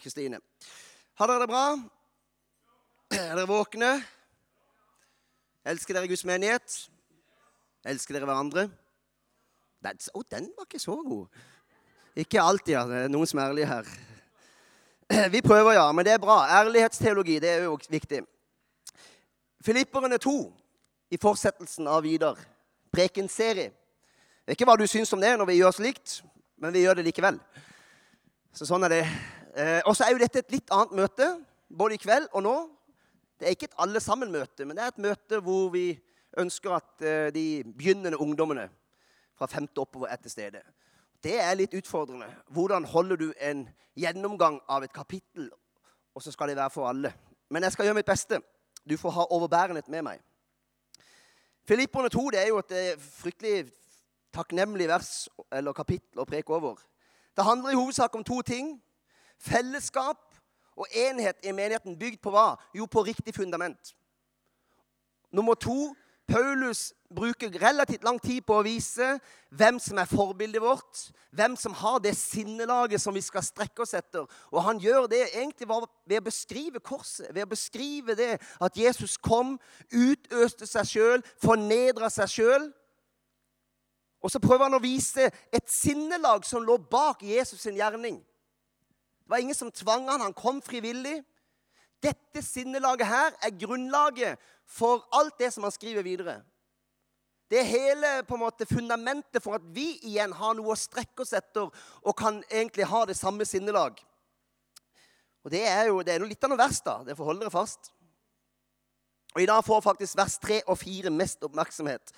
Kristine. Har dere det bra? Er dere våkne? Elsker dere Guds menighet? Elsker dere hverandre? Å, oh, den var ikke så god. Ikke alltid. Ja. Det er noen som er ærlige her. Vi prøver, ja, men det er bra. Ærlighetsteologi det er jo viktig. Filipperne 2, i fortsettelsen av Vidar, prekenserie. Jeg vet ikke hva du syns om det når vi gjør slikt, men vi gjør det likevel. Så sånn er det. Eh, og så er jo dette et litt annet møte, både i kveld og nå. Det er ikke et alle sammen-møte, men det er et møte hvor vi ønsker at eh, de begynnende ungdommene fra femte oppover er til stede. Det er litt utfordrende. Hvordan holder du en gjennomgang av et kapittel, og så skal det være for alle? Men jeg skal gjøre mitt beste. Du får ha overbærenhet med meg. Filipperne 2 det er jo et eh, fryktelig takknemlig vers eller kapittel å preke over. Det handler i hovedsak om to ting. Fellesskap og enhet i menigheten bygd på hva? Jo, på riktig fundament. Nummer to Paulus bruker relativt lang tid på å vise hvem som er forbildet vårt, hvem som har det sinnelaget som vi skal strekke oss etter. Og han gjør det egentlig ved å beskrive korset, ved å beskrive det at Jesus kom, utøste seg sjøl, fornedra seg sjøl. Og så prøver han å vise et sinnelag som lå bak Jesus sin gjerning. Det var ingen som tvang han, han kom frivillig. Dette sinnelaget her er grunnlaget for alt det som han skriver videre. Det er hele på en måte, fundamentet for at vi igjen har noe å strekke oss etter og kan egentlig ha det samme sinnelag. Og Det er jo det er litt av noe vers, da. Det får holde dere fast. Og I dag får faktisk vers 3 og 4 mest oppmerksomhet.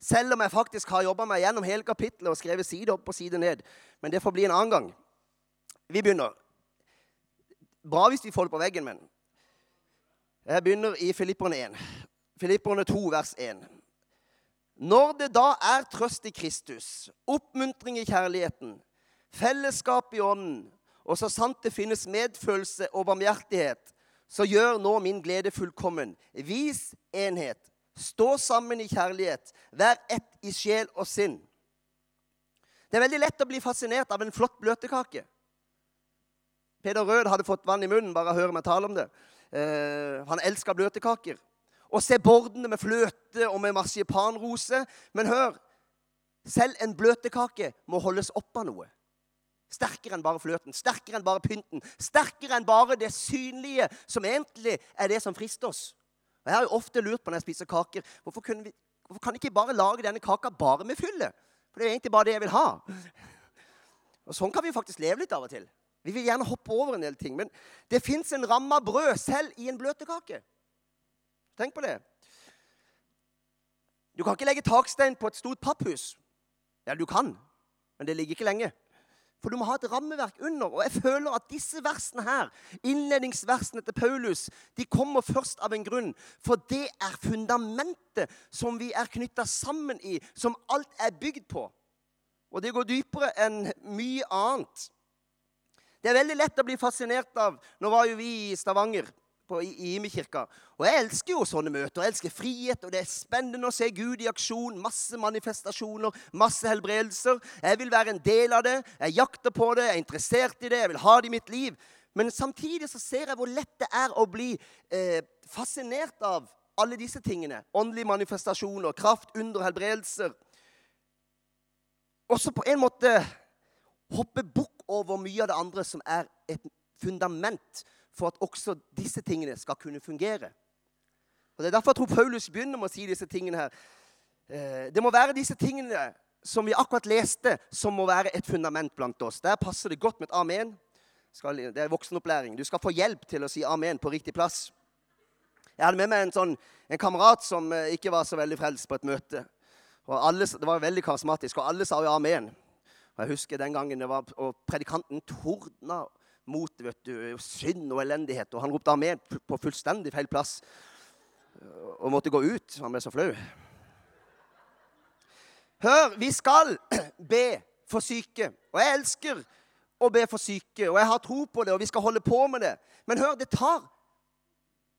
Selv om jeg faktisk har jobba meg gjennom hele kapittelet og skrevet side opp og side ned. Men det får bli en annen gang. Vi begynner. Bra hvis vi får det på veggen, men Jeg begynner i Filipperne 1. Filipperne 2, vers 1. Når det da er trøst i Kristus, oppmuntring i kjærligheten, fellesskap i ånden, og så sant det finnes medfølelse og barmhjertighet, så gjør nå min glede fullkommen. Vis enhet. Stå sammen i kjærlighet. Vær ett i sjel og sinn. Det er veldig lett å bli fascinert av en flott bløtkake. Peder Rød hadde fått vann i munnen bare av å høre meg tale om det. Eh, han elska bløtkaker. Og se bordene med fløte og med marsipanrose. Men hør, selv en bløtkake må holdes opp av noe. Sterkere enn bare fløten, sterkere enn bare pynten, sterkere enn bare det synlige, som egentlig er det som frister oss. Og Jeg har jo ofte lurt på når jeg spiser kaker, hvorfor, vi, hvorfor kan jeg ikke bare lage denne kaka bare med fylle? For det er egentlig bare det jeg vil ha. Og Sånn kan vi faktisk leve litt av og til. Vi vil gjerne hoppe over en del ting, men det fins en ramme av brød selv i en bløtkake. Tenk på det. Du kan ikke legge takstein på et stort papphus. Ja, du kan, men det ligger ikke lenge. For du må ha et rammeverk under. Og jeg føler at disse versene her, innledningsversene til Paulus, de kommer først av en grunn. For det er fundamentet som vi er knytta sammen i, som alt er bygd på. Og det går dypere enn mye annet. Det er veldig lett å bli fascinert av Nå var jo vi i Stavanger, på, i Imekirka. Og jeg elsker jo sånne møter. Jeg elsker frihet, og det er spennende å se Gud i aksjon. Masse manifestasjoner, masse helbredelser. Jeg vil være en del av det. Jeg jakter på det, jeg er interessert i det, jeg vil ha det i mitt liv. Men samtidig så ser jeg hvor lett det er å bli eh, fascinert av alle disse tingene. Åndelige manifestasjoner, kraft, under, helbredelser. Også på en måte hoppe bukk over mye av det andre som er et fundament for at også disse tingene skal kunne fungere. Og Det er derfor jeg tror Paulus begynner med å si disse tingene her. Eh, det må være disse tingene som vi akkurat leste, som må være et fundament blant oss. Der passer det godt med et amen. Det er voksenopplæring. Du skal få hjelp til å si amen på riktig plass. Jeg hadde med meg en, sånn, en kamerat som eh, ikke var så veldig frelst på et møte. Alle, Det var veldig karismatisk, og alle sa jo amen. Og Jeg husker den gangen det var, og predikanten tordna mot vet du, synd og elendighet. Og han ropte amen på fullstendig feil plass og måtte gå ut. Han ble så flau. Hør, vi skal be for syke. Og jeg elsker å be for syke, og jeg har tro på det, og vi skal holde på med det. Men hør, det tar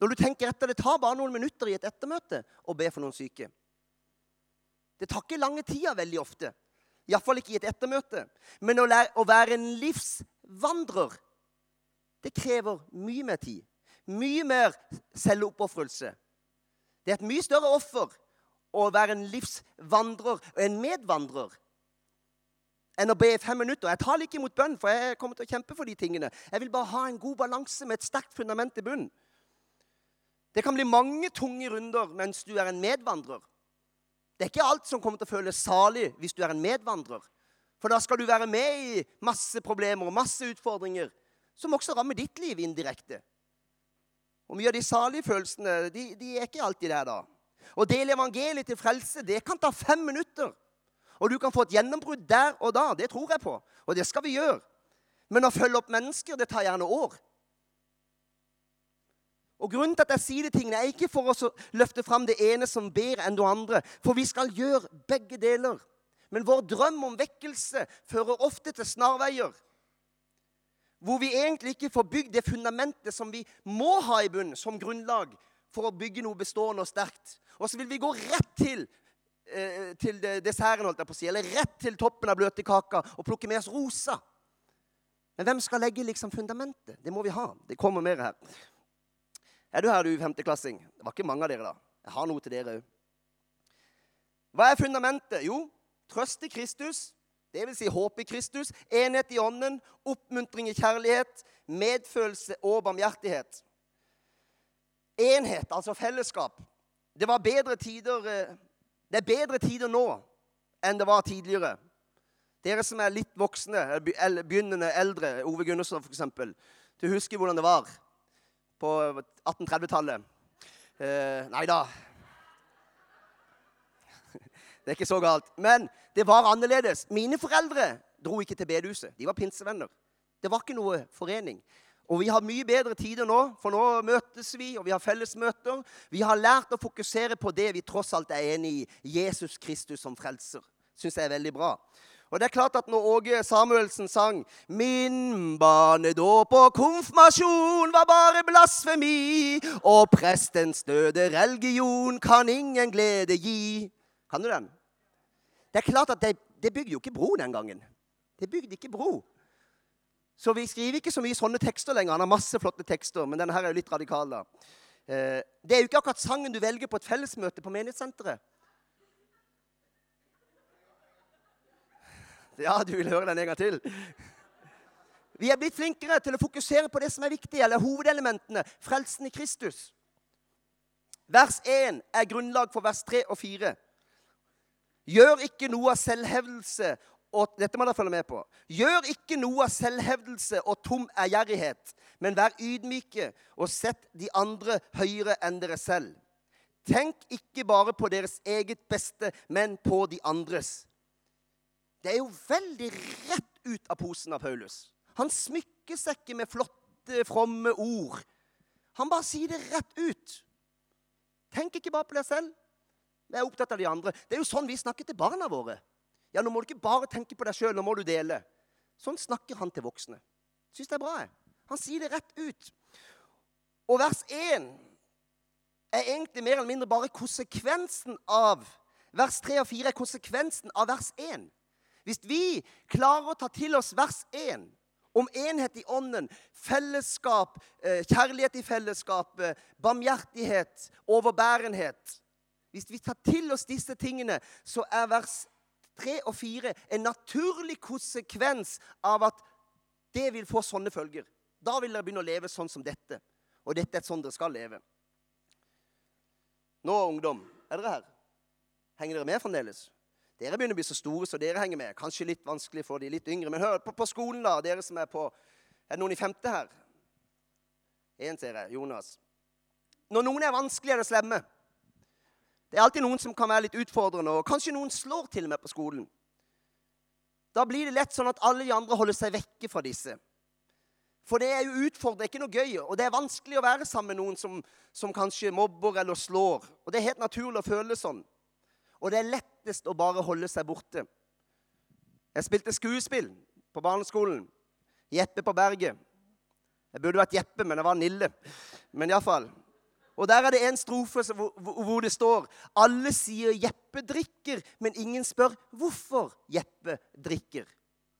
når du tenker etter, det tar bare noen minutter i et ettermøte å be for noen syke. Det tar ikke lange tida veldig ofte. Iallfall ikke i et ettermøte. Men å, lære, å være en livsvandrer det krever mye mer tid. Mye mer selvoppofrelse. Det er et mye større offer å være en livsvandrer og en medvandrer enn å be i fem minutter. Jeg taler ikke imot bønn, for jeg kommer til å kjempe for de tingene. Jeg vil bare ha en god balanse med et sterkt fundament i bunnen. Det kan bli mange tunge runder mens du er en medvandrer. Det er ikke alt som kommer til å føles salig hvis du er en medvandrer. For da skal du være med i masse problemer og masse utfordringer som også rammer ditt liv indirekte. Og mye av de salige følelsene de, de er ikke alltid der da. Å dele evangeliet til frelse det kan ta fem minutter. Og du kan få et gjennombrudd der og da. Det tror jeg på. Og det skal vi gjøre. Men å følge opp mennesker, det tar gjerne år. Og Grunnen til at jeg sier de tingene, er ikke for å løfte fram det ene som bedre enn det andre. For vi skal gjøre begge deler. Men vår drøm om vekkelse fører ofte til snarveier. Hvor vi egentlig ikke får bygd det fundamentet som vi må ha i bunnen som grunnlag for å bygge noe bestående og sterkt. Og så vil vi gå rett til, eh, til desserten, holdt jeg på å si, eller rett til toppen av bløtkaka og plukke med oss rosa. Men hvem skal legge liksom fundamentet? Det må vi ha. Det kommer mer her. Er du her, du femteklassing? Det var ikke mange av dere, da. Jeg har noe til dere òg. Hva er fundamentet? Jo, trøst i Kristus, dvs. Si håp i Kristus, enhet i ånden, oppmuntring i kjærlighet, medfølelse og barmhjertighet. Enhet, altså fellesskap. Det tider eh, Det er bedre tider nå enn det var tidligere. Dere som er litt voksne, begynnende eldre, Ove Gundersen f.eks., du husker hvordan det var på 1830-tallet. Eh, nei da. Det er ikke så galt. Men det var annerledes. Mine foreldre dro ikke til bedehuset. De var pinsevenner. Det var ikke noe forening. Og vi har mye bedre tider nå, for nå møtes vi, og vi har fellesmøter. Vi har lært å fokusere på det vi tross alt er enig i. Jesus Kristus som frelser. Syns jeg er veldig bra. Og det er klart at når Åge Samuelsen sang 'Min barnedåp og konfirmasjon var bare blasfemi', 'og prestens døde religion kan ingen glede gi' Kan du den? Det er klart at det, det bygde jo ikke bro den gangen. Det bygde ikke bro. Så vi skriver ikke så mye sånne tekster lenger. Han har masse flotte tekster, men denne her er jo litt radikal. da. Eh, det er jo ikke akkurat sangen du velger på et fellesmøte på menighetssenteret. Ja, du vil høre den en gang til? Vi er blitt flinkere til å fokusere på det som er viktig, eller hovedelementene. Frelsen i Kristus. Vers 1 er grunnlag for vers 3 og 4. Gjør ikke noe av selvhevdelse og dette må dere følge med på. Gjør ikke noe av selvhevdelse og tom ærgjerrighet, men vær ydmyke og sett de andre høyere enn dere selv. Tenk ikke bare på deres eget beste, men på de andres. Det er jo veldig rett ut av posen av Paulus. Han smykker seg ikke med flotte, fromme ord. Han bare sier det rett ut. Tenk ikke bare på deg selv. Vi er opptatt av de andre. Det er jo sånn vi snakker til barna våre. Ja, nå må du ikke bare tenke på deg sjøl, nå må du dele. Sånn snakker han til voksne. Syns det er bra. jeg. Han sier det rett ut. Og vers 1 er egentlig mer eller mindre bare konsekvensen av Vers 3 og 4 er konsekvensen av vers 1. Hvis vi klarer å ta til oss vers 1 om enhet i ånden, fellesskap, eh, kjærlighet i fellesskapet, barmhjertighet, overbærenhet Hvis vi tar til oss disse tingene, så er vers 3 og 4 en naturlig konsekvens av at det vil få sånne følger. Da vil dere begynne å leve sånn som dette. Og dette er sånn dere skal leve. Nå, ungdom, er dere her? Henger dere med fremdeles? Dere begynner å bli så store, så dere henger med. Kanskje litt vanskelig for de litt yngre. Men hør, på, på skolen, da, dere som er på Er det noen i femte her? Én, ser jeg. Jonas. Når noen er vanskelige eller slemme, det er alltid noen som kan være litt utfordrende, og kanskje noen slår til og med på skolen. Da blir det lett sånn at alle de andre holder seg vekke fra disse. For det er jo utfordrende, ikke noe gøy. Og det er vanskelig å være sammen med noen som, som kanskje mobber eller slår. Og det er helt naturlig å føle sånn. Og det er lettest å bare holde seg borte. Jeg spilte skuespill på barneskolen. Jeppe på berget. Jeg burde vært Jeppe, men jeg var Nille. Men iallfall. Og Der er det en strofe hvor det står Alle sier Jeppe drikker, men ingen spør hvorfor Jeppe drikker.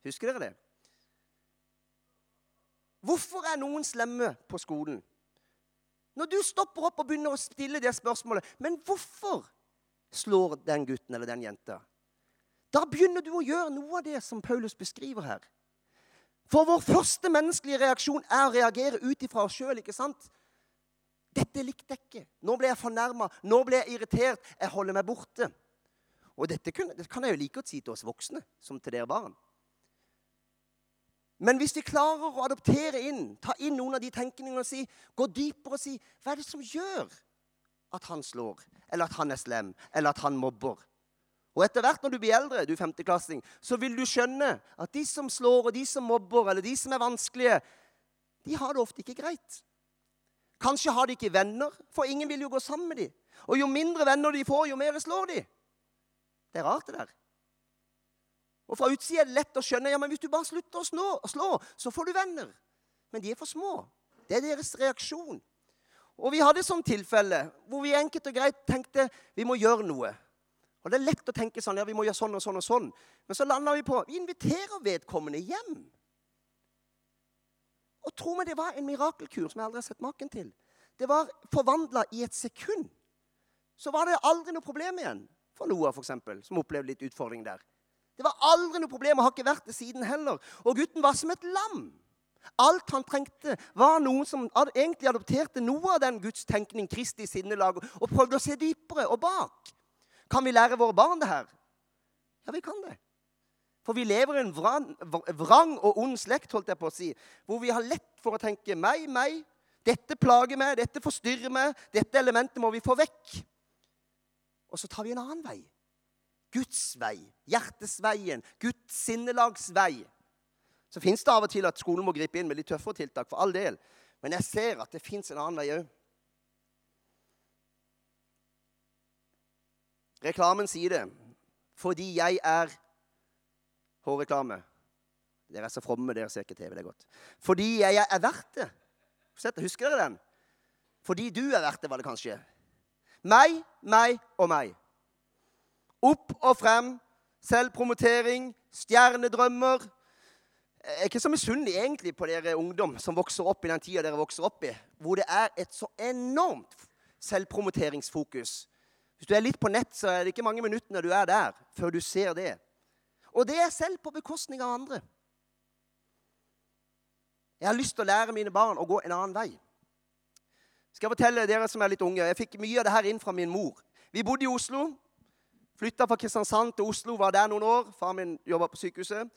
Husker dere det? Hvorfor er noen slemme på skolen? Når du stopper opp og begynner å stille det spørsmålet Men hvorfor slår den gutten eller den jenta? Da begynner du å gjøre noe av det som Paulus beskriver her. For vår første menneskelige reaksjon er å reagere ut ifra oss sjøl. Dette likte jeg ikke. Nå ble jeg fornærma. Nå ble jeg irritert. Jeg holder meg borte. Og dette kan, det kan jeg jo like godt si til oss voksne som til dere barn. Men hvis vi klarer å adoptere inn, ta inn noen av de tenkningene og si, gå dypere og si Hva er det som gjør at han slår, eller at han er slem, eller at han mobber? Og etter hvert når du blir eldre, du femteklassing, så vil du skjønne at de som slår, og de som mobber, eller de som er vanskelige, de har det ofte ikke greit. Kanskje har de ikke venner, for ingen vil jo gå sammen med dem. Og jo mindre venner de får, jo mer slår de. Det er rart, det der. Og Fra utsida er det lett å skjønne ja, men hvis du bare slutter å slå, slå, så får du venner. Men de er for små. Det er deres reaksjon. Og Vi hadde et sånt tilfelle hvor vi enkelt og greit tenkte vi må gjøre noe. Og Det er lett å tenke sånn, ja, vi må gjøre sånn og sånn og sånn. Men så landa vi på vi inviterer vedkommende hjem. Og tro meg, det var en mirakelkur som jeg aldri har sett maken til. Det var forvandla i et sekund. Så var det aldri noe problem igjen for Noah, f.eks., som opplevde litt utfordring der. Det var aldri noe problem, og har ikke vært det siden heller. Og gutten var som et lam. Alt han trengte, var noen som egentlig adopterte noe av den Guds tenkning, Kristi sinnelag, og prøvde å se dypere og bak. Kan vi lære våre barn det her? Ja, vi kan det. For vi lever i en vrang, vrang og ond slekt, holdt jeg på å si, hvor vi har lett for å tenke meg, meg. Dette plager meg, dette forstyrrer meg, dette elementet må vi få vekk. Og så tar vi en annen vei. Guds vei, hjertesveien, Guds sinnelagsvei. Så fins det av og til at skolen må gripe inn med litt tøffere tiltak, for all del. Men jeg ser at det fins en annen vei òg. Reklamen sier det. Fordi jeg er Hårreklame. Dere er så fromme, dere ser ikke TV. det er godt. Fordi jeg er verdt det. Husker dere den? Fordi du er verdt det, var det kanskje. Meg, meg og meg. Opp og frem. Selvpromotering, stjernedrømmer. Jeg er ikke så misunnelig egentlig på dere ungdom som vokser opp i den tida dere vokser opp i, hvor det er et så enormt selvpromoteringsfokus. Hvis du er litt på nett, så er det ikke mange minuttene du er der før du ser det. Og det er selv på bekostning av andre. Jeg har lyst til å lære mine barn å gå en annen vei. Skal jeg fortelle dere som er litt unge, Jeg fikk mye av det her inn fra min mor. Vi bodde i Oslo. Flytta fra Kristiansand til Oslo, var der noen år. Far min jobba på sykehuset.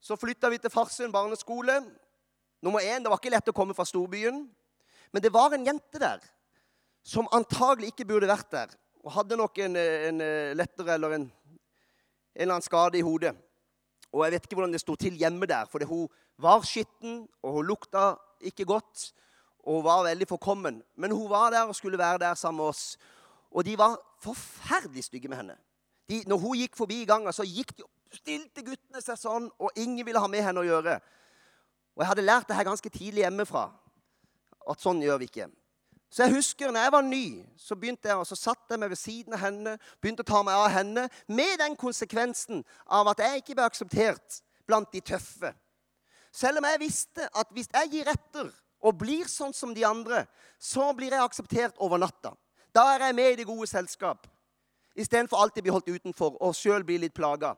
Så flytta vi til Farsund barneskole. Nummer én, Det var ikke lett å komme fra storbyen. Men det var en jente der som antagelig ikke burde vært der. Og hadde nok en, en lettere eller en, en eller annen skade i hodet. Og jeg vet ikke hvordan det sto til hjemme der, for hun var skitten, og hun lukta ikke godt. Og hun var veldig forkommen. Men hun var der og skulle være der sammen med oss. Og de var forferdelig stygge med henne de, når hun gikk forbi i gangen, så gikk de stilte guttene seg sånn, og ingen ville ha med henne å gjøre. Og Jeg hadde lært det her ganske tidlig hjemmefra. At sånn gjør vi ikke. Så jeg husker når jeg var ny, så begynte jeg, og så satt jeg meg ved siden av henne, begynte å ta meg av henne, med den konsekvensen av at jeg ikke ble akseptert blant de tøffe. Selv om jeg visste at hvis jeg gir etter og blir sånn som de andre, så blir jeg akseptert over natta. Da er jeg med i det gode selskap istedenfor alltid bli holdt utenfor og sjøl bli litt plaga.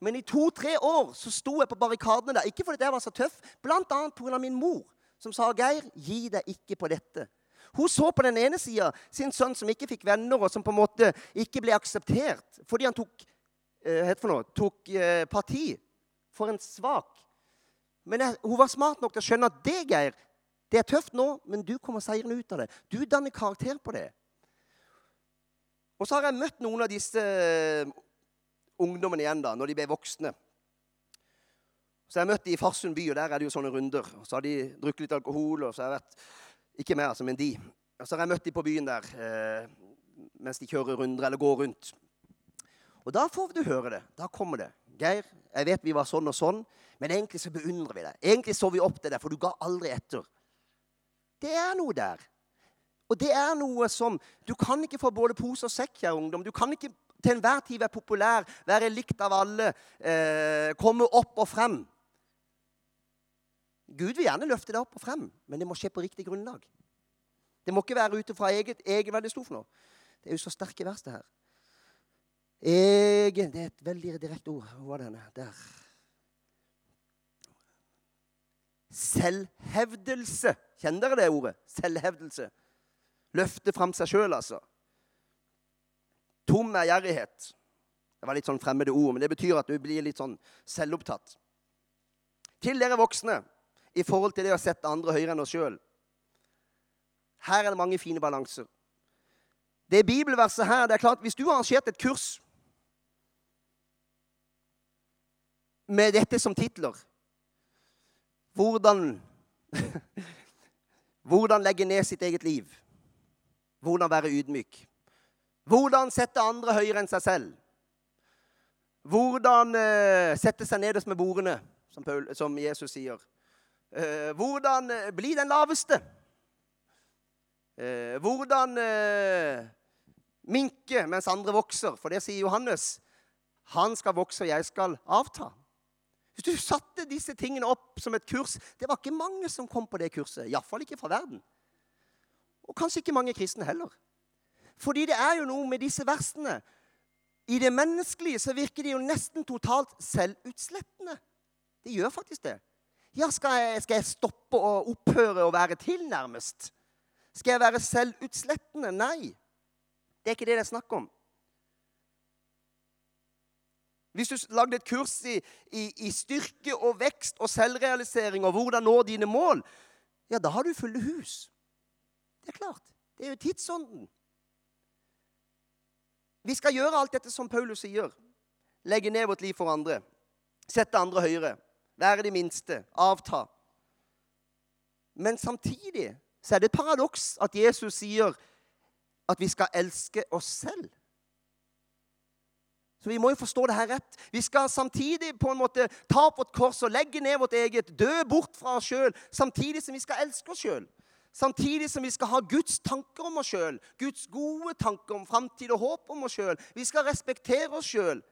Men i to-tre år så sto jeg på barrikadene der. Ikke fordi jeg var så tøff, bl.a. pga. min mor, som sa 'Geir, gi deg ikke på dette'. Hun så på den ene sida sin sønn som ikke fikk venner, og som på en måte ikke ble akseptert fordi han tok, eh, noe, tok eh, parti for en svak. Men jeg, hun var smart nok til å skjønne at det, Geir, det er tøft nå, men du kommer seirende ut av det. Du danner karakter på det. Og så har jeg møtt noen av disse ungdommene igjen da, når de ble voksne. Så jeg møtte de i Farsund by, og der er det jo sånne runder. Så har de drukket litt alkohol. og så har jeg vært, Ikke meg, altså, men de. Og så har jeg møtt de på byen der eh, mens de kjører runder eller går rundt. Og da får du høre det. Da kommer det. 'Geir, jeg vet vi var sånn og sånn, men egentlig så beundrer vi deg.' 'Egentlig så vi opp til deg, for du ga aldri etter.' Det er noe der. Og det er noe som Du kan ikke få både pose og sekk, kjære ungdom. Du kan ikke til enhver tid være populær, være likt av alle, eh, komme opp og frem. Gud vil gjerne løfte deg opp og frem, men det må skje på riktig grunnlag. Det må ikke være ut fra eget egenverdi. sto for. Det er jo så sterke vers, det her. Egen Det er et veldig direkte ord. Hvor var denne? Der. Selvhevdelse. Kjenner dere det ordet? Selvhevdelse. Løfte fram seg sjøl, altså. Tom ærgjerrighet. Det var litt sånn fremmede ord, men det betyr at du blir litt sånn selvopptatt. Til dere voksne i forhold til det å sette andre høyere enn oss sjøl. Her er det mange fine balanser. Det bibelverset her, det er klart, Hvis du har arrangert et kurs med dette som titler Hvordan Hvordan legge ned sitt eget liv. Hvordan være ydmyk. Hvordan sette andre høyere enn seg selv. Hvordan eh, sette seg nederst med bordene, som, Paul, som Jesus sier. Eh, hvordan eh, bli den laveste. Eh, hvordan eh, minke mens andre vokser. For det sier Johannes. Han skal vokse, og jeg skal avta. Hvis du satte disse tingene opp som et kurs Det var ikke mange som kom på det kurset. Iallfall ikke fra verden. Og kanskje ikke mange kristne heller. Fordi det er jo noe med disse versene. I det menneskelige så virker de jo nesten totalt selvutslettende. De gjør faktisk det. Ja, skal jeg, skal jeg stoppe og opphøre å være til, nærmest? Skal jeg være selvutslettende? Nei. Det er ikke det det er snakk om. Hvis du lagde et kurs i, i, i, styrke og vekst og selvrealisering og hvordan nå dine mål, ja, da har du fulle hus. Det er klart. Det er jo tidsånden. Vi skal gjøre alt dette som Paulus sier. Legge ned vårt liv for andre. Sette andre høyere. Være de minste. Avta. Men samtidig så er det et paradoks at Jesus sier at vi skal elske oss selv. Så Vi må jo forstå det her rett. Vi skal samtidig på en måte ta opp vårt kors og legge ned vårt eget, dø bort fra oss sjøl, samtidig som vi skal elske oss sjøl. Samtidig som vi skal ha Guds tanker om oss sjøl, Guds gode tanker om framtid og håp om oss sjøl. Vi skal respektere oss sjøl.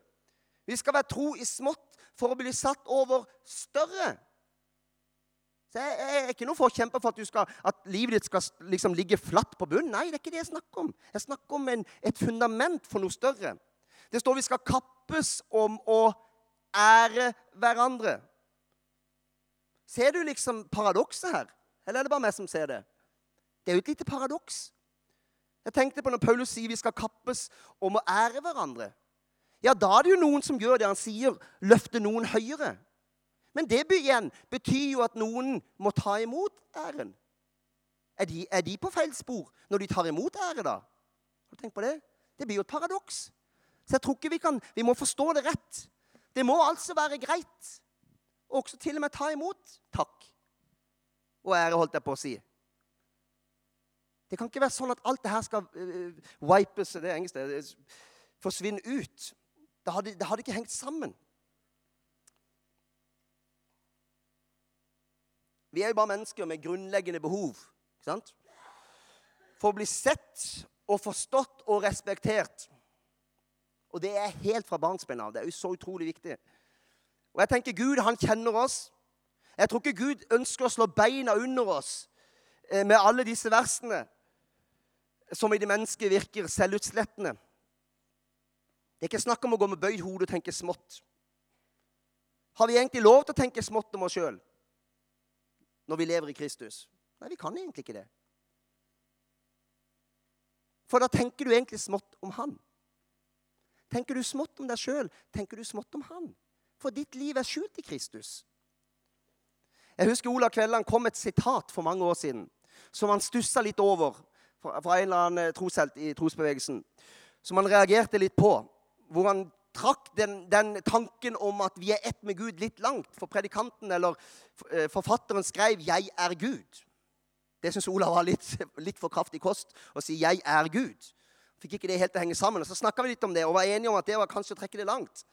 Vi skal være tro i smått for å bli satt over større. Så Jeg, er ikke noen forkjemper for at, skal, at, livet ditt skal liksom ligge flatt på bunnen. Nei, det er ikke det jeg snakker om. Jeg snakker om en, et fundament for noe større. Det står vi skal kappes om å ære hverandre. Ser du liksom paradokset her? Eller er det bare meg som ser det? Det er jo et lite paradoks. Jeg tenkte på når Paulus sier vi skal kappes om å ære hverandre. Ja, da er det jo noen som gjør det han sier, løfte noen høyere. Men det igjen betyr jo at noen må ta imot æren. Er de, er de på feil spor når de tar imot ære, da? Tenkt på det? Det blir jo et paradoks. Så jeg tror ikke vi kan Vi må forstå det rett. Det må altså være greit å også til og med ta imot takk og ære, holdt jeg på å si. Det kan ikke være sånn at alt det her skal uh, wipes det engelske, forsvinne ut. Det hadde, det hadde ikke hengt sammen. Vi er jo bare mennesker med grunnleggende behov. ikke sant? For å bli sett og forstått og respektert. Og det er helt fra barnsben av. Det er jo så utrolig viktig. Og jeg tenker Gud han kjenner oss. Jeg tror ikke Gud ønsker å slå beina under oss eh, med alle disse versene som i det mennesket virker selvutslettende. Det er ikke snakk om å gå med bøyd hode og tenke smått. Har vi egentlig lov til å tenke smått om oss sjøl når vi lever i Kristus? Nei, vi kan egentlig ikke det. For da tenker du egentlig smått om Han. Tenker du smått om deg sjøl, tenker du smått om Han. For ditt liv er skjult i Kristus. Jeg husker Olav Kvelland kom et sitat for mange år siden som han stussa litt over fra en eller annen eh, troshelt i trosbevegelsen. Som han reagerte litt på. Hvor han trakk den, den, tanken om at vi er ett med Gud, litt langt. For predikanten eller eh, forfatteren skrev 'Jeg er Gud'. Det syns Olav var litt, litt, for kraftig kost å si 'Jeg er Gud'. Fikk ikke det helt til å henge sammen. Og Så snakka vi litt om det og var enige om at det var kanskje å trekke det langt.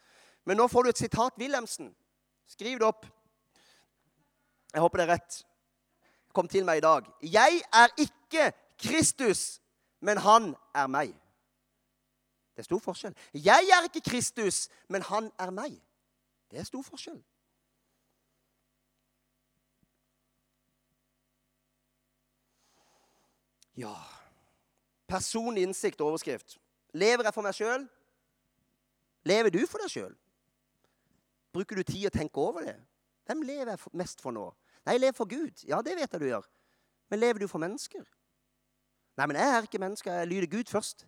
Men nå får du et sitat Wilhelmsen. Skriv det opp. Jeg håper det er rett. Kom til meg i dag. Jeg er ikke Kristus, men han er meg. Det er stor forskjell. Jeg er ikke Kristus, men han er meg. Det er stor forskjell. Ja Personlig innsikt og overskrift. Lever jeg for meg sjøl? Lever du for deg sjøl? Bruker du tid å tenke over det? Hvem lever jeg mest for nå? Nei, jeg lever for Gud. Ja, det vet jeg du gjør. Men lever du for mennesker? Nei, men jeg er ikke menneske. Jeg lyder Gud først.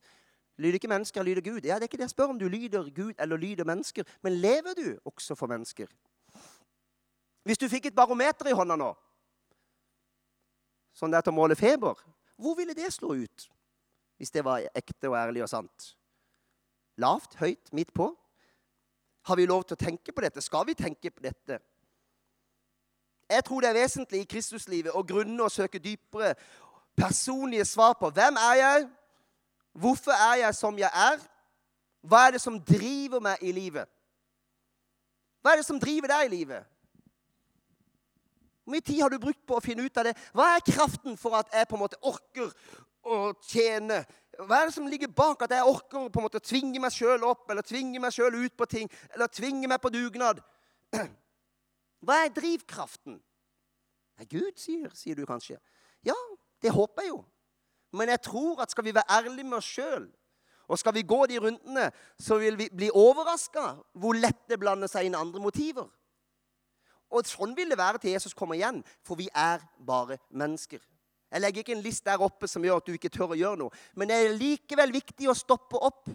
Lyder ikke mennesker, lyder Gud. Ja, Det er ikke det jeg spør om du lyder Gud eller lyder mennesker. Men lever du også for mennesker? Hvis du fikk et barometer i hånda nå, sånn det er til å måle feber, hvor ville det slå ut? Hvis det var ekte og ærlig og sant. Lavt, høyt, midt på? Har vi lov til å tenke på dette? Skal vi tenke på dette? Jeg tror det er vesentlig i Kristuslivet å grunne og søke dypere personlige svar på hvem er jeg, hvorfor er jeg som jeg er, hva er det som driver meg i livet? Hva er det som driver deg i livet? Hvor mye tid har du brukt på å finne ut av det? Hva er kraften for at jeg på en måte orker å tjene? Hva er det som ligger bak at jeg orker på en måte tvinge meg sjøl opp, eller tvinge meg sjøl ut på ting, eller tvinge meg på dugnad? Hva er drivkraften? Nei, Gud, sier, sier du kanskje. Ja, det håper jeg jo. Men jeg tror at skal vi være ærlige med oss sjøl, og skal vi gå de rundene, så vil vi bli overraska hvor lett det blander seg inn andre motiver. Og sånn vil det være til Jesus kommer igjen, for vi er bare mennesker. Jeg legger ikke en list der oppe som gjør at du ikke tør å gjøre noe. Men det er likevel viktig å stoppe opp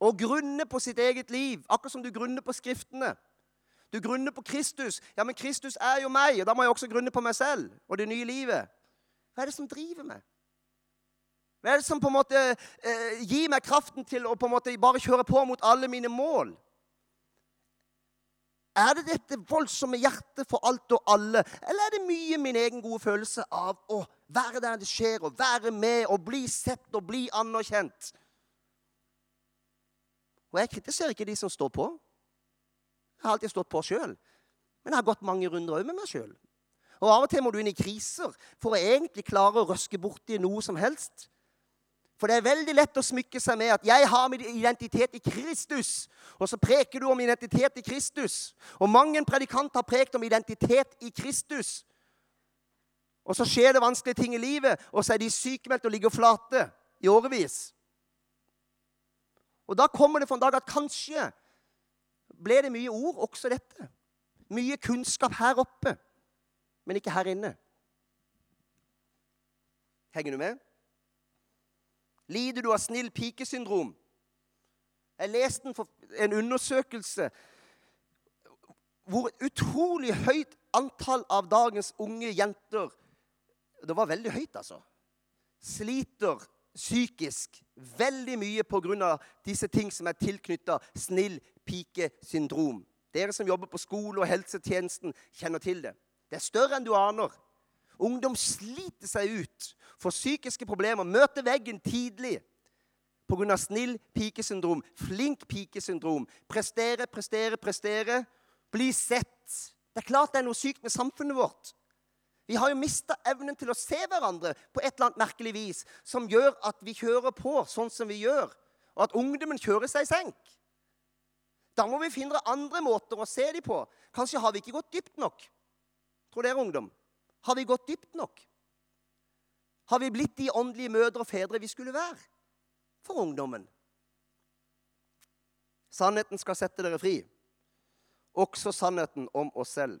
og grunne på sitt eget liv, akkurat som du grunner på Skriftene. Du grunner på Kristus. Ja, men Kristus er jo meg, og da må jeg også grunne på meg selv og det nye livet. Hva er det som driver meg? Hva er det som på en måte eh, gir meg kraften til å på en måte bare kjøre på mot alle mine mål? Er det dette voldsomme hjertet for alt og alle, eller er det mye min egen gode følelse av å være der det skjer, og være med og bli sett og bli anerkjent? Og jeg kritiserer ikke de som står på. Jeg har alltid stått på sjøl. Men jeg har gått mange runder òg med meg sjøl. Og Av og til må du inn i kriser for å egentlig klare å røske borti noe som helst. For det er veldig lett å smykke seg med at 'jeg har min identitet i Kristus'. Og så preker du om identitet i Kristus. Og mange predikanter har prekt om identitet i Kristus. Og så skjer det vanskelige ting i livet, og så er de sykemeldt og ligger flate i årevis. Og da kommer det for en dag at kanskje ble det mye ord, også dette. Mye kunnskap her oppe men ikke her inne. Henger du med? Lider du av snill pikesyndrom? Jeg leste en undersøkelse hvor utrolig høyt antall av dagens unge jenter Det var veldig høyt, altså. Sliter psykisk veldig mye pga. disse ting som er tilknytta snill pikesyndrom. Dere som jobber på skole og helsetjenesten, kjenner til det. Det er større enn du aner. Ungdom sliter seg ut, får psykiske problemer, møter veggen tidlig pga. snill pikesyndrom, flink pikesyndrom. Prestere, prestere, prestere. Bli sett. Det er klart det er noe sykt med samfunnet vårt. Vi har jo mista evnen til å se hverandre på et eller annet merkelig vis som gjør at vi kjører på sånn som vi gjør, og at ungdommen kjører seg i senk. Da må vi finne andre måter å se dem på. Kanskje har vi ikke gått dypt nok. Tror dere, ungdom? Har vi gått dypt nok? Har vi blitt de åndelige mødre og fedre vi skulle være for ungdommen? Sannheten skal sette dere fri, også sannheten om oss selv.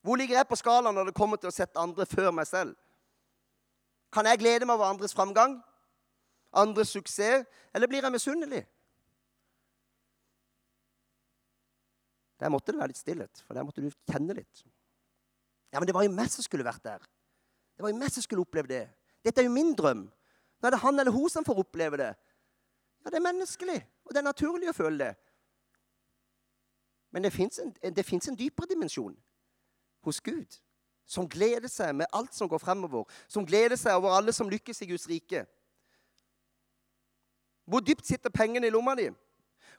Hvor ligger jeg på skalaen når det kommer til å sette andre før meg selv? Kan jeg glede meg over andres framgang, andres suksess, eller blir jeg misunnelig? Der måtte det være litt stillhet, for der måtte du kjenne litt. Ja, men det var jo meg som skulle vært der. Det var jo meg som skulle oppleve det. Dette er jo min drøm. Nå er det han eller hun som får oppleve det. Ja, det er menneskelig, og det er naturlig å føle det. Men det fins en, en, dypere dimensjon hos Gud, som gleder seg med alt som går fremover. Som gleder seg over alle som lykkes i Guds rike. Hvor dypt sitter pengene i lomma di?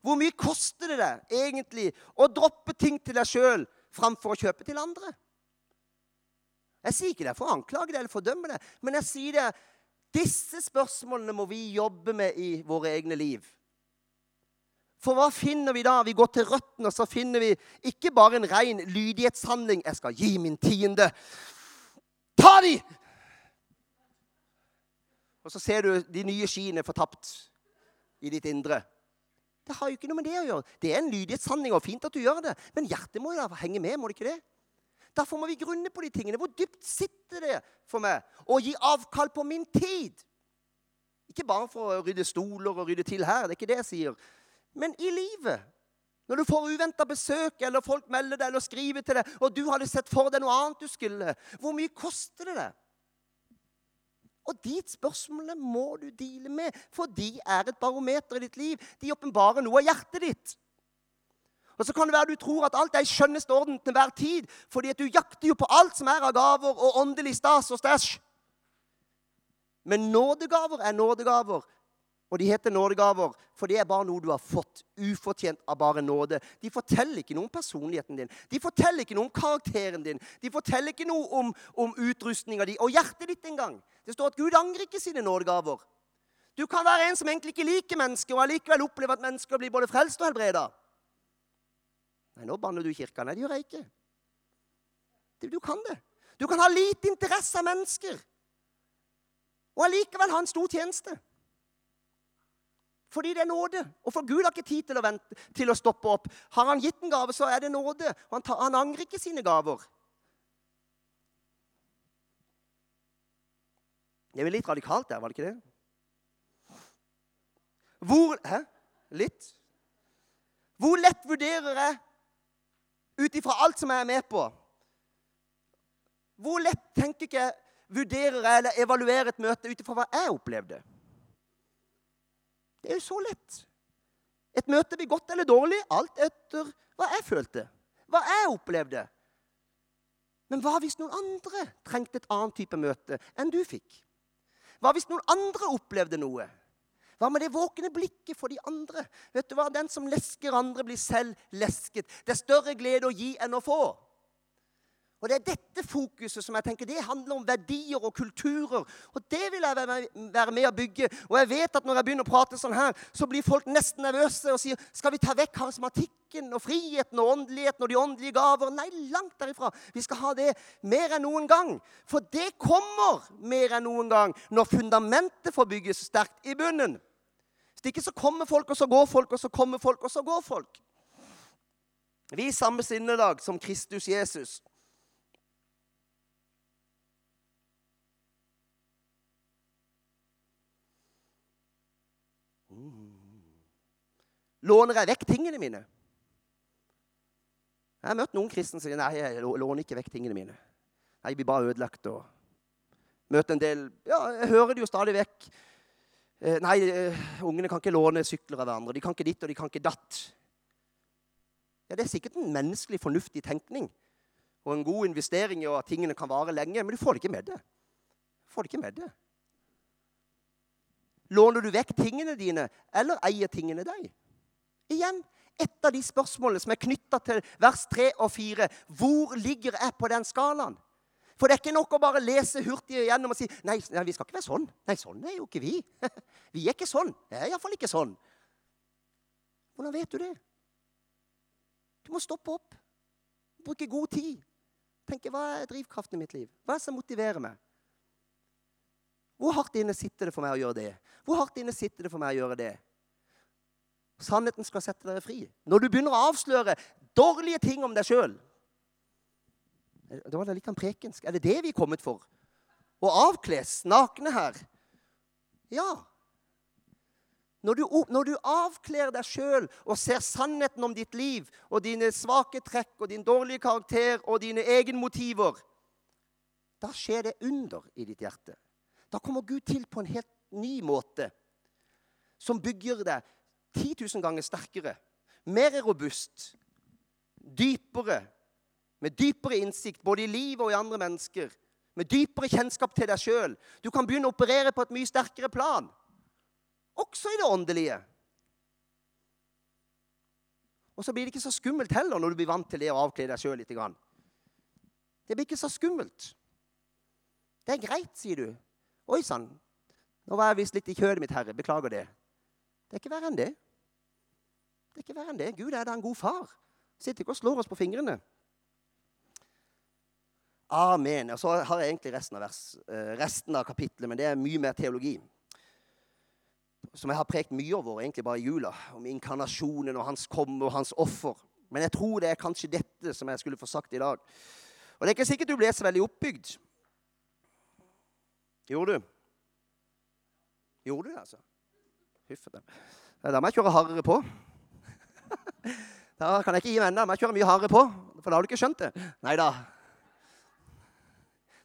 Hvor mye koster det deg egentlig å droppe ting til deg sjøl framfor å kjøpe til andre? Jeg sier ikke det for å anklage det eller fordømme det, men jeg sier det disse spørsmålene må vi jobbe med i våre egne liv. For hva finner vi da? Vi går til røttene, og så finner vi ikke bare en ren lydighetshandling. Jeg skal gi min tiende. Ta de! og så ser du de nye skiene fortapt i ditt indre. Det har jo ikke noe med det å gjøre. Det er en lydighetshandling, og fint at du gjør det. Men hjertet må jo henge med, må det ikke det? Derfor må vi grunne på de tingene. Hvor dypt sitter det for meg å gi avkall på min tid? Ikke bare for å rydde stoler og rydde til her, det er ikke det jeg sier. Men i livet. Når du får uventa besøk, eller folk melder deg eller skriver til deg, og du hadde sett for deg noe annet du skulle, hvor mye koster det deg? Og de spørsmålene må du deale med, for de er et barometer i ditt liv. De åpenbarer noe av hjertet ditt. Og så kan det være du tror at alt er i skjønneste orden til hver tid, fordi at du jakter jo på alt som er av gaver og åndelig stas og stæsj. Men nådegaver er nådegaver. Og de heter nådegaver, for det er bare noe du har fått ufortjent av bare nåde. De forteller ikke noe om personligheten din, de forteller ikke noe om karakteren din. De forteller ikke noe om, om utrustninga di og hjertet ditt engang. Det står at Gud angrer ikke sine nådegaver. Du kan være en som egentlig ikke liker mennesker, og allikevel oppleve at mennesker blir både frelst og helbreda. Nei, nå banner du kirka. Nei, det gjør jeg ikke. Du kan det. Du kan ha lite interesse av mennesker, og allikevel ha en stor tjeneste. Fordi det er nåde. Og for Gud har ikke tid til å, vente, til å stoppe opp. Har han gitt en gave, så er det nåde. Han, tar, han angrer ikke sine gaver. Det er vel litt radikalt der, var det ikke det? Hvor Hæ? Litt? Hvor lett vurderer jeg ut ifra alt som jeg er med på? Hvor lett tenker ikke jeg vurderer jeg eller evaluerer et møte ut ifra hva jeg opplevde? Det er jo så lett. Et møte blir godt eller dårlig alt etter hva jeg følte, hva jeg opplevde. Men hva hvis noen andre trengte et annet type møte enn du fikk? Hva hvis noen andre opplevde noe? Hva med det våkne blikket for de andre? Vet du hva? Den som lesker andre, blir selv lesket. Det er større glede å gi enn å få. Og Det er dette fokuset som jeg tenker, det handler om verdier og kulturer. Og Det vil jeg være med å bygge. Og jeg vet at når jeg begynner å prate sånn her, så blir folk nesten nervøse og sier skal vi ta vekk karismatikken og friheten og åndeligheten og de åndelige gaver? Nei, langt derifra. Vi skal ha det mer enn noen gang. For det kommer mer enn noen gang når fundamentet får bygges sterkt i bunnen. Hvis ikke så kommer folk, og så går folk, og så kommer folk, og så går folk. Vi i samme sinnelag som Kristus Jesus. Låner jeg vekk tingene mine? Jeg har møtt noen kristne som sier nei, jeg låner ikke vekk tingene mine. Nei, Jeg blir bare ødelagt. og Møter en del Ja, jeg hører det jo stadig vekk. Eh, nei, eh, ungene kan ikke låne sykler av hverandre. De kan ikke ditt, og de kan ikke datt. Ja, Det er sikkert en menneskelig, fornuftig tenkning og en god investering i at tingene kan vare lenge, men du får det ikke med det. Du får det ikke med det. Låner du vekk tingene dine, eller eier tingene deg? Igjen et av de spørsmålene som er knytta til vers 3 og 4. Hvor ligger jeg på den skalaen? For det er ikke nok å bare lese hurtig igjennom og si nei, nei, vi skal ikke være sånn. Nei, sånn er jo ikke vi. Vi er ikke sånn. Jeg er iallfall ikke sånn. Hvordan vet du det? Du må stoppe opp. Bruke god tid. Tenke hva er drivkraften i mitt liv? Hva er det som motiverer meg? Hvor hardt inne sitter det for meg å gjøre det? Hvor hardt inne sitter det for meg å gjøre det? Sannheten skal sette dere fri. Når du begynner å avsløre dårlige ting om deg sjøl Det var litt av prekensk. Er det det vi er kommet for? Å avkles nakne her? Ja. Når du, når du avkler deg sjøl og ser sannheten om ditt liv og dine svake trekk og din dårlige karakter og dine egenmotiver, da skjer det under i ditt hjerte. Da kommer Gud til på en helt ny måte som bygger deg 10 000 ganger sterkere, mer robust, dypere, med dypere innsikt både i livet og i andre mennesker. Med dypere kjennskap til deg sjøl. Du kan begynne å operere på et mye sterkere plan. Også i det åndelige. Og så blir det ikke så skummelt heller når du blir vant til det å avkle deg sjøl litt. Det blir ikke så skummelt. Det er greit, sier du. Oi sann, nå var jeg visst litt i kjødet mitt, Herre. Beklager det. Det er ikke verre enn det. Det er ikke verre enn det. Gud er da en god far. Sitter ikke og slår oss på fingrene. Amen. Og så har jeg egentlig resten av, vers, eh, resten av kapittelet, men det er mye mer teologi. Som jeg har prekt mye over egentlig bare i jula. Om inkarnasjonen og hans komme og hans offer. Men jeg tror det er kanskje dette som jeg skulle få sagt i dag. Og det er ikke sikkert du ble så veldig oppbygd. Gjorde du? Gjorde du det, altså? Huffete. Da må jeg kjøre hardere på. Da kan jeg ikke gi meg ennå. Jeg kjøre mye hardere på, for da har du ikke skjønt det. Nei da.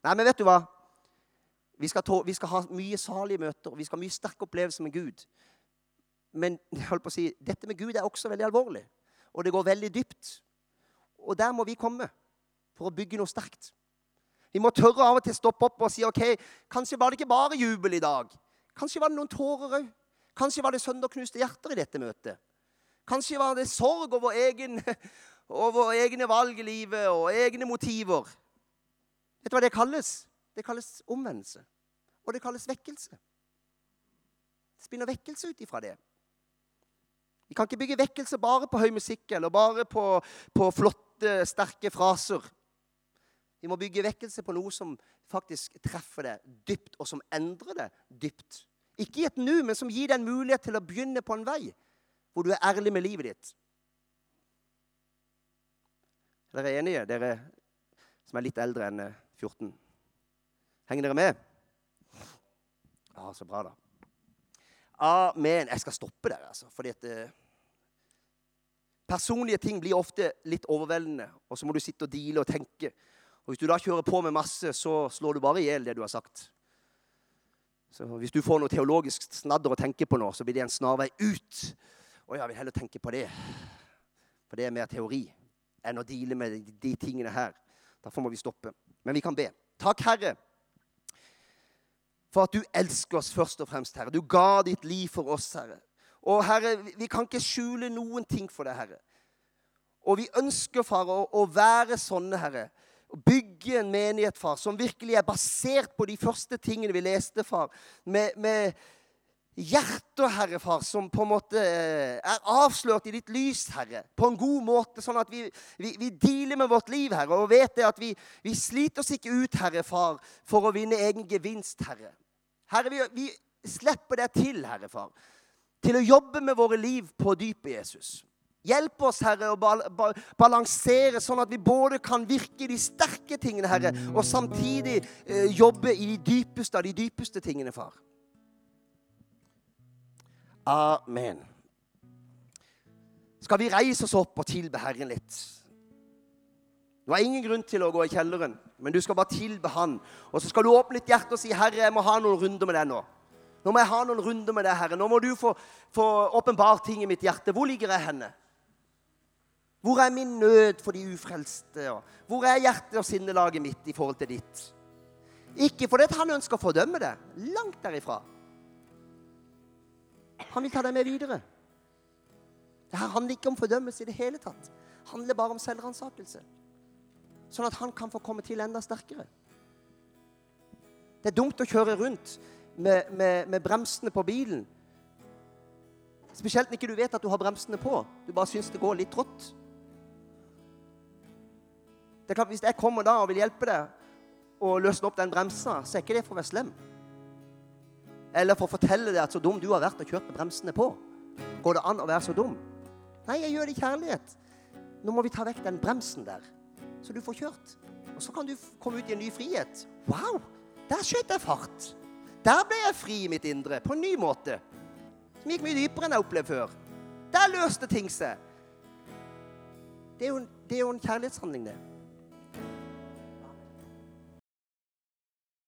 Nei, men vet du hva? Vi skal, tå, vi skal, ha mye salige møter, og vi skal ha mye sterke opplevelser med Gud. Men jeg holdt på å si, dette med Gud er også veldig alvorlig, og det går veldig dypt. Og der må vi komme for å bygge noe sterkt. Vi må tørre av og til stoppe opp og si ok, kanskje var det ikke bare jubel i dag. Kanskje var det noen tårer òg. Kanskje var det sønderknuste hjerter i dette møtet. Kanskje var det sorg over, egen, over egne valg i livet og egne motiver. Vet du hva det kalles? Det kalles omvendelse. Og det kalles vekkelse. Det spinner vekkelse ut ifra det. Vi kan ikke bygge vekkelse bare på høy musikk eller bare på, på flotte, sterke fraser. Vi må bygge vekkelse på noe som faktisk treffer det dypt, og som endrer det dypt. Ikke i et nu, men som gir deg en mulighet til å begynne på en vei hvor du er ærlig med livet ditt. Er dere enige, dere som er litt eldre enn 14? Eh, Henger dere med? Ja, så bra, da. Amen. Jeg skal stoppe der, altså. Fordi at eh, Personlige ting blir ofte litt overveldende, og så må du sitte og deale og tenke. Og Hvis du da kjører på med masse, så slår du bare i hjel det du har sagt. Så Hvis du får noe teologisk snadder å tenke på nå, så blir det en snarvei ut. Og jeg vil heller tenke på det. For det er mer teori enn å deale med de tingene her. Derfor må vi stoppe. Men vi kan be. Takk, Herre, for at du elsker oss først og fremst, Herre. Du ga ditt liv for oss, Herre. Og Herre, vi kan ikke skjule noen ting for deg, Herre. Og vi ønsker, far, å, å være sånne, Herre. Å bygge en menighet, far, som virkelig er basert på de første tingene vi leste, far. Med, med hjertet, Herre Far, som på en måte eh, er avslørt i ditt lys, Herre, på en god måte, sånn at vi, vi, vi dealer med vårt liv, Herre, og vet det at vi, vi, sliter oss ikke ut, Herre Far, for å vinne egen gevinst, Herre. Herre, vi, slipper det til, Herre Far, til å jobbe med våre liv på dypet, Jesus. Hjelp oss, Herre, å balansere sånn at vi både kan virke de sterke tingene, Herre, og samtidig eh, jobbe i de dypeste av de dypeste tingene, far. Amen. Skal vi reise oss opp og tilbe Herren litt? Du har ingen grunn til å gå i kjelleren, men du skal bare tilbe Han. Og så skal du åpne ditt hjerte og si, 'Herre, jeg må ha noen runder med deg nå.' Nå må jeg ha noen runder med deg, Herre. Nå må du få åpenbart ting i mitt hjerte. Hvor ligger jeg henne? Hvor er min nød for de ufrelste? Hvor er hjertet og sinnelaget mitt i forhold til ditt? Ikke fordi han ønsker å fordømme det. Langt derifra. Han vil ta deg med videre. Det her handler ikke om fordømmelse i det hele tatt. Det handler bare om selvransakelse. Sånn at han kan få komme til enda sterkere. Det er dumt å kjøre rundt med, med, med bremsene på bilen. Spesielt når ikke du vet at du har bremsene på. Du bare syns det går litt trått. Det er klart, Hvis jeg kommer da og vil hjelpe deg å løsne opp den bremsa, så er ikke det for å være slem. Eller for å fortelle deg at så dum du har vært og kjørt med bremsene på. Går det an å være så dum? Nei, jeg gjør det i kjærlighet. Nå må vi ta vekk den bremsen der, så du får kjørt. Og så kan du komme ut i en ny frihet. Wow! Der skjøt jeg fart. Der ble jeg fri i mitt indre på en ny måte. Som gikk mye dypere enn jeg opplevde før. Der løste ting seg. Det er jo, det er jo en kjærlighetshandling, det.